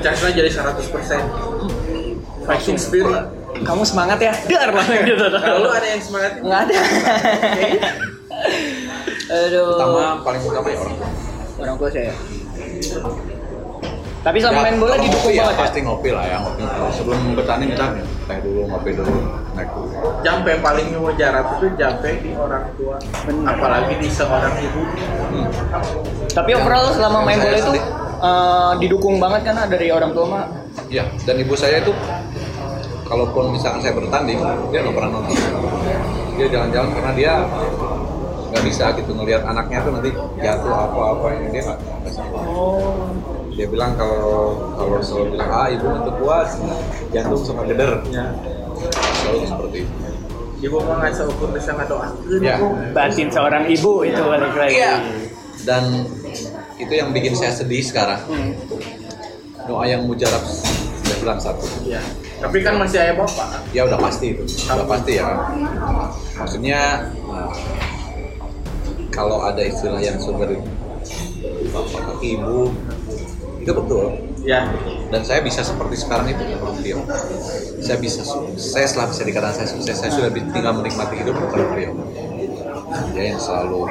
Charge jadi 100%. Fighting spirit. Kamu semangat ya? Dar lah gitu. <laughs> Kalau ada yang semangat Nggak ada. Aduh. utama paling utama ya orang tua Orang tua saya. Tapi sama Ya, main bola didukung ya, banget ya? pasti ngopi lah ya ngopi sebelum bertanding kita teh dulu ngopi dulu naik dulu jampe paling mujarab itu jampe di orang tua. Benar. Apalagi di seorang ibu. Hmm. Tapi overall selama main bola itu eh, didukung banget kan dari orang tua mah. Ya, dan ibu saya itu kalaupun misalkan saya bertanding, dia nggak pernah nonton. Dia jalan-jalan karena dia nggak bisa gitu ngelihat anaknya tuh nanti jatuh apa-apa ini dia nggak nggak bisa. Oh. Dia bilang kalau kalau selalu bilang ah ibu untuk kuat, jantung sama geder. Ya. Selalu seperti itu. Ibu mah nggak seukur bisa ngadoakeun. Ya. Batin seorang ibu itu balik lagi. Iya. Dan itu yang bikin saya sedih sekarang. Hmm. Doa yang mujarab sudah bilang satu. Ya. Tapi kan masih ayah bapak. ya udah pasti itu udah pasti ya maksudnya nah, kalau ada istilah yang sumber bapak ke ibu itu betul. Ya. dan saya bisa seperti sekarang itu karena beliau saya bisa saya setelah bisa dikatakan saya sukses saya sudah tinggal menikmati hidup karena beliau dia yang selalu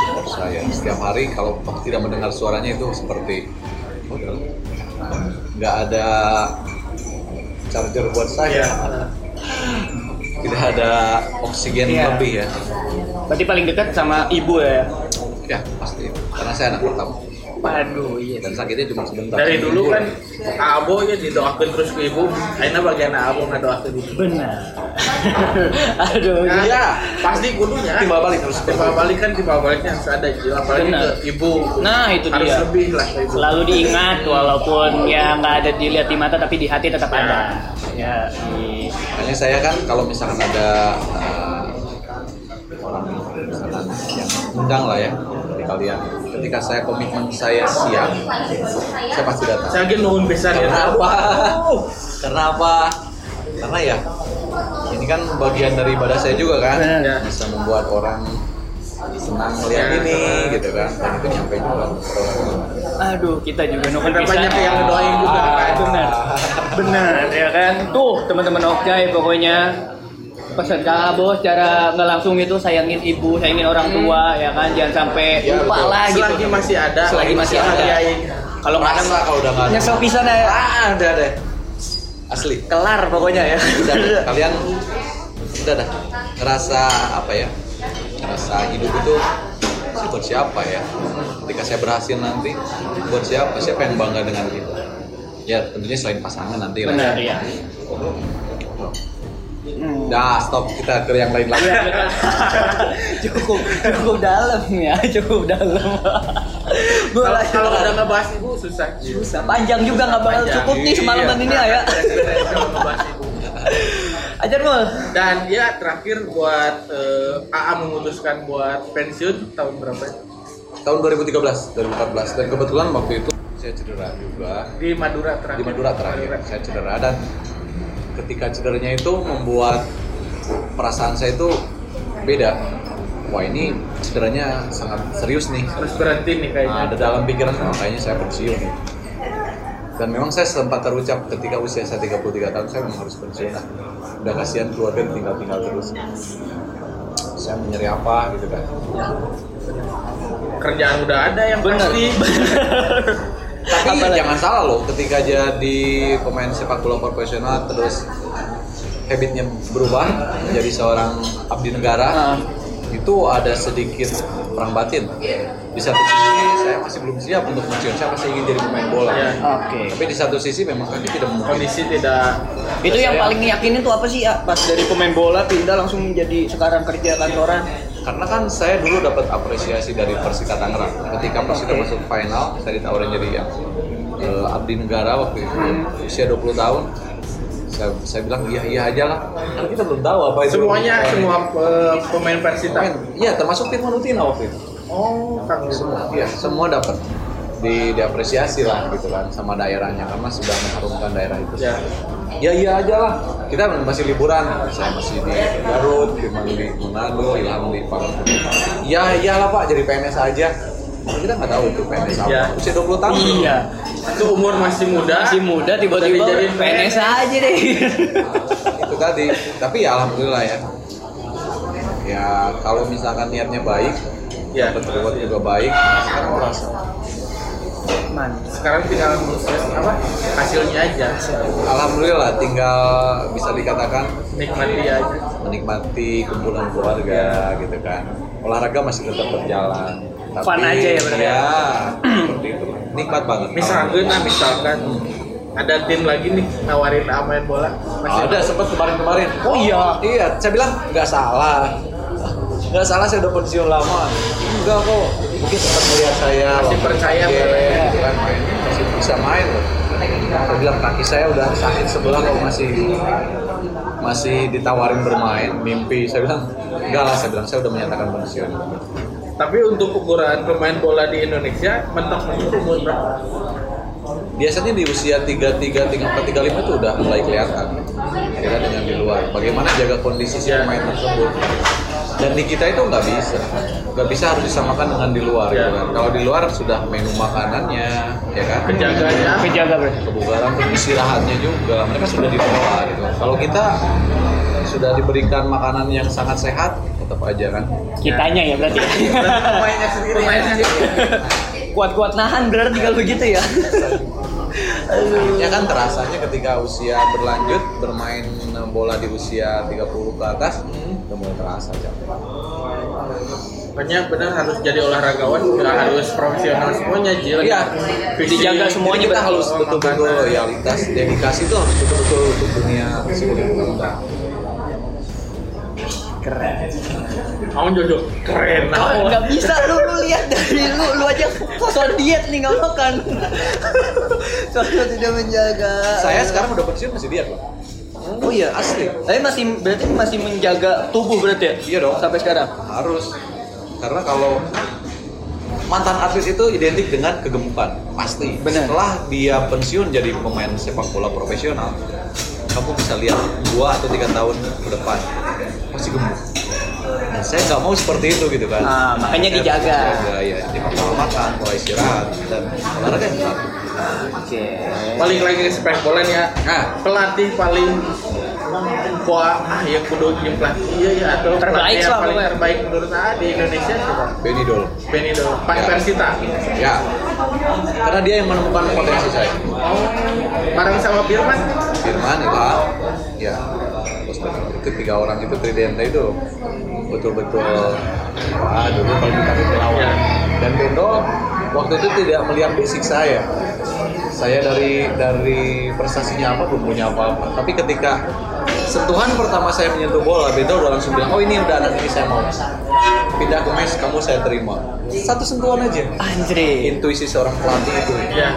support saya. Setiap hari kalau tidak mendengar suaranya itu seperti oh, nggak ada charger buat saya. Ya. Tidak ada oksigen Iya. lebih ya Berarti paling dekat sama ibu ya. ya pasti karena saya anak pertama Waduh, iya. dan sakitnya cuma sebentar Dari dulu kan Abo ya didoakan terus ke ibu. Akhirnya bagian Abo ngadoakeun ibu. Benar. <laughs> Aduh. Nah, Iya. pasti kudunya. timbal balik harus timbal balik kan timbal baliknya harus ada Ji. apalagi Benar. ke ibu Nah, itu harus dia. lebih lah ke ibu Selalu diingat walaupun ya nggak ada dilihat di mata tapi di hati tetap ada. Ya. Makanya saya kan kalau misalkan ada uh, orang misalkan yang undang lah ya dari kalian. Ketika saya komitmen saya siap saya pasti datang. Saya lagi nuhun besar ya. Karena apa karena apa karena ya ini kan bagian dari ibadah saya juga kan bisa membuat orang senang melihat Ya. ini gitu kan dan itu nyampe juga Aduh, kita juga nunggu Ada bisa. banyak yang ngedoain juga, kan? Benar. Benar, ya kan? Tuh, teman-teman Okai pokoknya pesan kakak bos cara nggak langsung itu sayangin ibu sayangin orang tua ya kan jangan sampai Ya, lupa betul. lah gitu Selagi masih ada, Selagi masih ada. bahagiain. kalau nggak ada kalau udah nggak ada nyesel pisan ya ah ada ada asli kelar pokoknya ya udah <laughs> kalian udah dah ngerasa apa ya ngerasa hidup itu sih buat siapa ya ketika saya berhasil nanti buat siapa siapa yang bangga dengan kita ya tentunya selain pasangan nanti lah benar ya Dah stop kita ke yang lain lagi. cukup cukup dalam ya cukup dalam Gua Kalau udah ngebahas ibu susah. susah panjang juga nggak bakal cukup nih semalaman Iya. ini ya. Ajar mul Dan ya terakhir buat eh, AA memutuskan buat pensiun tahun berapa? ya? Tahun 2013, 2014 dan kebetulan waktu itu saya cedera juga Di Madura terakhir. di Madura terakhir. Saya cedera dan ketika cederanya itu membuat perasaan saya itu beda. Wah ini cederanya sangat serius nih. Terus berhenti nih Nah, kayaknya. ada dalam pikiran oh, kayaknya saya pensiun. Dan memang saya sempat terucap ketika usia saya 33 tahun saya memang harus pensiun. Udah kasihan keluarga tinggal-tinggal terus. Saya menyeri apa gitu kan. Kerjaan udah ada yang benar pasti. <laughs> Tapi Apalagi? jangan salah loh, ketika jadi pemain sepak bola profesional terus habitnya berubah menjadi seorang abdi negara, Ah. Itu ada sedikit perang batin. Di satu sisi saya masih belum siap untuk pensiun, saya masih ingin jadi pemain bola. Ya. oke Tapi di satu sisi memang kami tidak mungkin. Kondisi tidak itu yang paling yakinin tuh apa sih ya pas dari pemain bola pindah langsung menjadi sekarang kerja kantoran Karena kan saya dulu dapat apresiasi dari Persita Tangerang. Ketika Persita Oke. masuk final, saya ditawarin jadi yang eh, abdi negara waktu itu usia 20 tahun. Saya, saya bilang iya iya aja lah. Karena kita belum tahu apa itu. semuanya semua eh, pemain Persita. Pemain. Iya, termasuk tim Manutina waktu itu. Oh, Kang Semua, iya, semua dapat di diapresiasi lah gitu kan sama daerahnya karena sudah mengharumkan daerah itu. Ya. Ya iya aja lah. Kita masih liburan. Saya masih di Garut, Firman di Manado, Ilham di Pangkal. Ya iyalah Pak, jadi PNS aja. Kita nggak tahu itu PNS apa. Ya. Usia 20 tahun. iya Itu umur masih muda. masih muda tiba-tiba dijadiin PNS aja deh itu tadi. Tapi ya alhamdulillah ya. Ya kalau misalkan niatnya baik, Ya. reward juga baik, sekarang merasa. mantap Sekarang tinggal apa? Hasilnya aja. Alhamdulillah tinggal bisa dikatakan Nikmati aja. menikmati kumpulan keluarga gitu kan olahraga masih tetap berjalan tapi Fun aja ya berarti ya? ya itu <clears throat> nikmat banget. Misalkan, nah misalkan ada tim lagi nih nawarin main bola. Masih ada sempat kemarin-kemarin Oh iya. iya saya bilang nggak salah. Nggak salah saya udah pensiun lama. Enggak kok. Mungkin sempat melihat saya Masih percaya gitu kan main masih bisa main. Loh saya bilang kaki saya udah sakit sebelah kok masih masih ditawarin bermain mimpi. Saya bilang enggak lah saya bilang saya udah menyatakan pensiun Tapi untuk ukuran pemain bola di Indonesia mentok-mentok umur berapa? biasanya di usia 33, 34, 35 itu udah mulai kelihatan ya kan dengan di luar bagaimana jaga kondisi si Ya. pemain tersebut dan di kita itu nggak bisa nggak bisa harus disamakan dengan di luar Ya. gitu kan. kalau di luar sudah menu makanannya ya kan Penjaganya. kejaga berarti kebugaran istirahatnya juga mereka sudah dikelola gitu kalau kita sudah diberikan makanan yang sangat sehat tetap aja kan kitanya ya berarti Pemainnya sendiri. Pemainnya sendiri. kuat-kuat nahan berarti kalau begitu ya Ya kan terasanya ketika usia berlanjut bermain bola di usia 30 ke atas udah mulai terasa capek. Makanya benar harus jadi olahragawan, nggak harus profesional semuanya, Jil. Iya. Dijaga Jadi semuanya kita harus betul-betul loyalitas, dedikasi itu harus betul-betul untuk dunia psikologi kita. Keren Kamu jodoh keren. Kau nggak bisa lu lu lihat dari lu lu aja foto diet nih nggak makan <laughs> soalnya tidak menjaga Saya sekarang udah pensiun masih diet loh. oh iya Asli. tapi masih berarti masih menjaga tubuh berarti ya Iya dong. sampai sekarang Harus. Karena kalau mantan atlet itu identik dengan kegemukan pasti. Benar. Setelah dia pensiun jadi pemain sepak bola profesional, kamu bisa lihat dua atau tiga tahun ke depan masih gemuk. Dan saya nggak mau seperti itu gitu kan Ah, makanya Saya dijaga. dijaga ya pola makan pola istirahat dan olahraga yang Oke. Balik lagi ke sepak bola nih ya. nah Pelatih paling Wah, ah ya kudu pelatih iya ya atau Terbaik lah paling terbaik menurut saya di Indonesia siapa? Benny Dol Benny Dol, Pak Ya. Persita. ya karena dia yang menemukan potensi saya Oh, bareng sama Firman. Firman Ilham ya terus itu tiga orang itu tridente itu betul-betul wah dulu kalau kita ke lawan Ya. dan Bendo waktu itu tidak melihat fisik saya saya dari dari prestasinya apa belum punya apa-apa tapi ketika sentuhan pertama saya menyentuh bola Bendo udah langsung bilang oh ini udah anak ini saya mau pindah ke mes kamu saya terima satu sentuhan aja Andre. intuisi seorang pelatih itu Ya.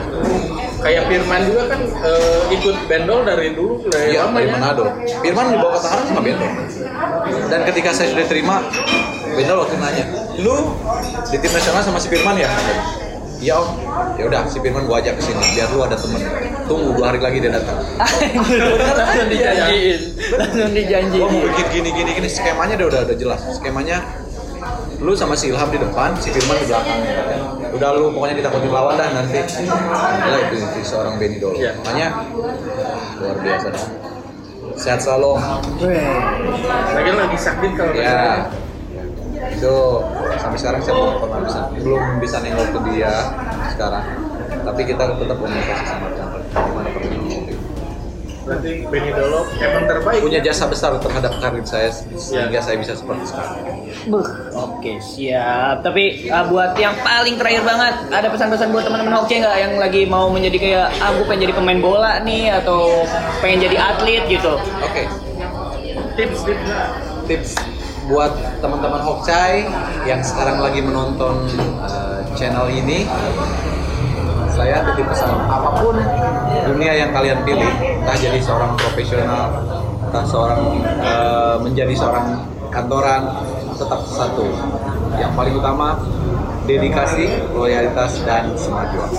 Kayak Firman juga kan eh, ikut Bendol dari dulu dari Iya, lama dari ya. Manado. Firman dibawa ke Tangerang sama Bendo. Dan ketika saya sudah terima, Bendo waktu nanya, lu di tim nasional sama si Firman ya? Iya om. Ya udah, si Firman gua ajak ke sini biar lu ada temen. Tunggu dua hari lagi dia datang. <laughs> langsung dijanjiin. Langsung Gua mau dijanjiin. bikin gini gini gini skemanya udah udah, udah jelas. Skemanya lu sama si Ilham di depan, si Firman di belakangnya. Udah lu pokoknya ditakutin lawan dah nanti. Gila itu, itu seorang Benny Dolo. Iya. Makanya luar biasa. dah. Sehat selalu. Lagi lagi sakit kalau ya itu sampai sekarang saya belum pernah bisa belum bisa nengok ke dia sekarang. Tapi kita tetap komunikasi sama Chandra gimana perkembangan Berarti Benny Dolo emang terbaik. punya jasa besar terhadap karir saya sehingga saya bisa seperti sekarang. Buh, Oke siap. Tapi ah, buat yang paling terakhir banget, ada pesan-pesan buat teman-teman hoki nggak? Yang lagi mau menjadi kayak, ah gue pengen jadi pemain bola nih atau pengen jadi atlet gitu. oke. Tips tips. tips buat teman-teman Hokcai yang sekarang lagi menonton uh, channel ini. Saya titip pesan apa pun dunia yang kalian pilih entah jadi seorang profesional entah seorang uh, menjadi seorang kantoran tetap satu. Yang paling utama dedikasi loyalitas dan semangat.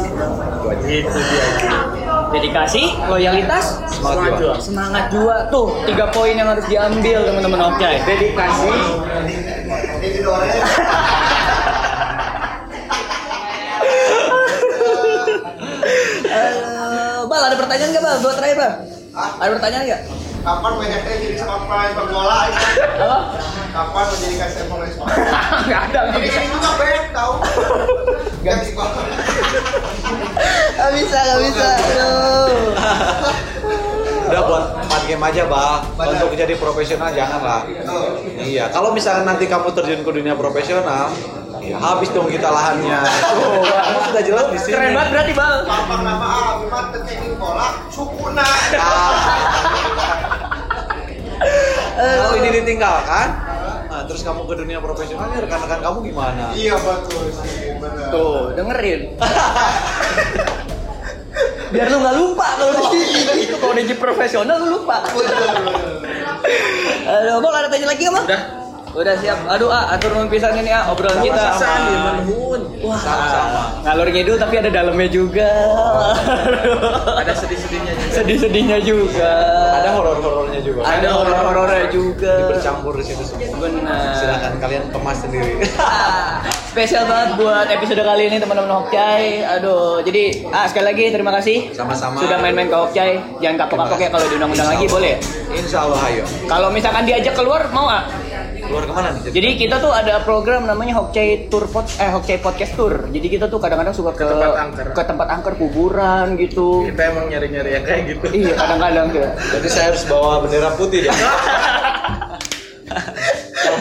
Itu dia. Dedikasi, loyalitas, semangat juang semangat juga tuh tiga poin yang harus diambil teman-teman hoki. Dedikasi. Eh, bal ada pertanyaan nggak bal? Buat terakhir bal. Ada pertanyaan nggak? Kapan banyaknya jadi sampai sepak bola? Apa? Kapan menjadikan sepak bola <laughs> Nggak ada, nggak Ini juga bek tahu. <laughs> Gak sepak Nggak bisa, nggak bisa. Aduh. udah buat empat game aja bang Benar. untuk jadi profesional janganlah iya kalau misalkan nanti kamu terjun ke dunia profesional ya habis dong kita lahannya oh, kamu sudah jelas di sini Keren banget berarti bal. Papa kenapa ah? Memang teknik bola sukuna. Ah. kalau ini ditinggalkan terus kamu ke dunia profesional ya rekan-rekan kamu gimana Iya betul sih, benar. Tuh, dengerin. <laughs> Biar lu nggak lupa kalau di sini. <laughs> Itu kalau di profesional lu lupa. Aduh, Bang ada tanya lagi nggak bang? Udah. Udah siap. Aduh, ah, atur nuhun pisan ini ah obrolan kita. Sama Wah, Sama-sama. ngalur ngidul tapi ada dalamnya juga. Ada sedih-sedihnya juga. Sedih-sedihnya juga. ada horor-horornya juga Ada horor-horornya juga. Jadi bercampur di situ semua Benar. silakan kalian kemas sendiri Ah, <laughs> Spesial banget buat episode kali ini teman-teman Hokcai. Aduh, jadi ah sekali lagi terima kasih Sama-sama. sudah main-main ke Hokcai. Jangan kapok-kapok ya kalau diundang-undang lagi boleh. ya? Insya Allah ayo Kalau misalkan diajak keluar mau ah? Keluar ke mana nih Jadi kita tuh ada program namanya Hokcai Tour Pod eh Hokcai Podcast Tour. Jadi kita tuh kadang-kadang suka ke Ke tempat angker. ke tempat angker kuburan gitu. Kita emang nyari-nyari yang kayak gitu. Iya, kadang-kadang tuh. Jadi saya harus bawa bendera putih ya. <laughs>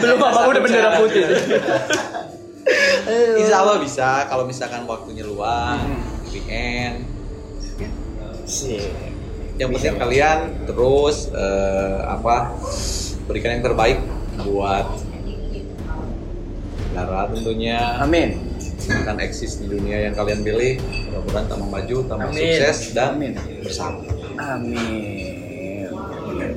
Belum apa udah bendera putih. <laughs> Insya Allah bisa kalau misalkan waktunya luang, weekend. Yang penting kalian terus eh, apa berikan yang terbaik buat Lara tentunya Amin. akan eksis di dunia yang kalian pilih. Mudah-mudahan tambah maju, tambah Amin. sukses dan Amin. bersama. Amin.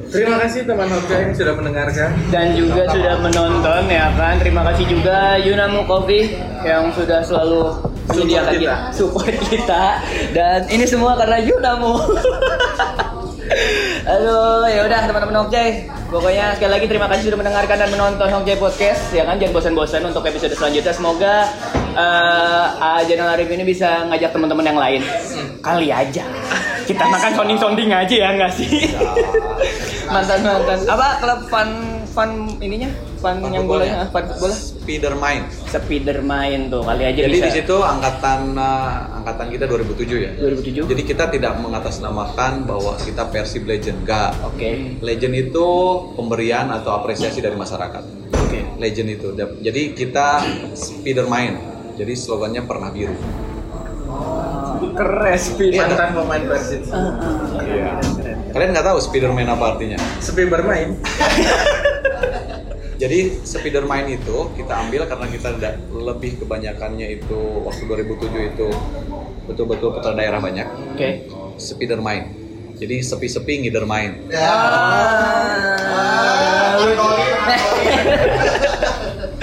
Terima kasih teman Hokja yang sudah mendengarkan. dan juga sudah menonton ya kan terima kasih juga Yunamu Coffee yang sudah selalu menyediakan kita. kita <laughs> support kita dan ini semua karena Yunamu aduh <laughs> ya udah teman-teman Okjay Pokoknya sekali lagi terima kasih sudah mendengarkan dan menonton Hongjae Podcast ya kan? Jangan bosan-bosan untuk episode selanjutnya. Semoga uh, Janal Arif ini bisa ngajak teman-teman yang lain. Kali aja. Kita makan sounding-sounding aja ya nggak sih? Mantan mantan apa klub fun fun ininya? Fun Fun yang bolanya? fun bola Spidermind. speeder main tuh kali aja Jadi bisa di situ angkatan uh, angkatan kita 2007 ya. 2007 Jadi kita tidak mengatasnamakan bahwa kita Persib Legend, enggak. oke Legend itu pemberian atau apresiasi dari masyarakat. oke Legend itu. Jadi kita Spidermind. Jadi slogannya pernah biru. keren speeder mantan pemain Persib Iya. Kalian nggak tahu Spiderman apa artinya? sepi bermain <laughs> Jadi Spiderman itu kita ambil karena kita tidak lebih kebanyakannya itu waktu 2007 itu betul-betul putra daerah banyak. oke Spiderman. Jadi sepi-sepi ngider main. Ah, <laughs>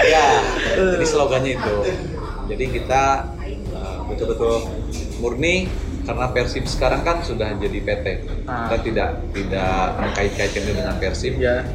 Ya. Jadi slogannya itu. <laughs> Jadi kita uh, betul-betul murni karena Persib sekarang kan sudah jadi PT. Ah. Kita tidak tidak mengkait-kaitkan dengan Persib. ya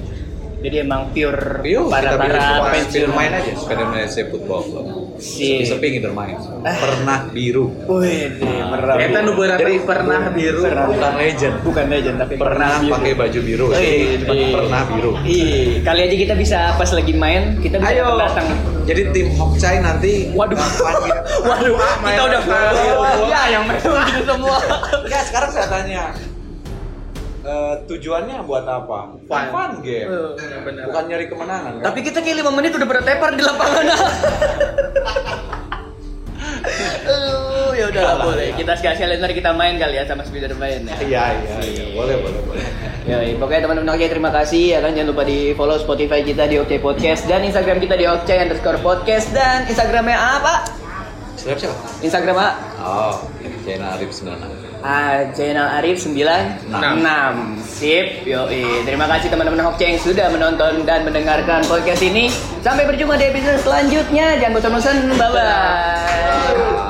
Jadi emang pure Rio, para kita para pensiun main aja, Spiderman FC Football Club. Si. Sepi-sepi ngider main. Pernah biru. Wih, merah. kita nu berat Jadi- pernah biru Bukan legend. bukan legend tapi Pernah biru. pakai baju biru. Eh, eh. pernah biru. Ih, kali aja kita bisa pas lagi main, kita bisa Ayo. datang. Jadi tim Hokcai nanti Waduh. gitu? <laughs> Waduh, kita udah? Ya, yang main gitu <laughs> semua. Enggak, sekarang saya tanya. Eh, tujuannya buat apa? Fun. Fun game. Ya, benar. Bukan nyari kemenangan kan? Tapi kita kayak 5 menit udah bertepar di lapangan. <laughs> Aduh, ya udah lah, boleh. Kita sekali-sekali ntar kita main kali ya sama Spiderman ya. Iya, iya, iya. Boleh, boleh, boleh. Ya, pokoknya teman-teman Okcay terima kasih ya kan jangan lupa di follow Spotify kita di Okcay Podcast dan Instagram kita di Okcay underscore podcast dan Instagramnya apa? Siapa siapa? Instagram apa? Oh, channel Arif 96. Ah, channel Arif 96 Sip, yoi. Terima kasih teman-teman Hokcay yang sudah menonton dan mendengarkan podcast ini. Sampai berjumpa di episode selanjutnya. Jangan bosan-bosan, bye-bye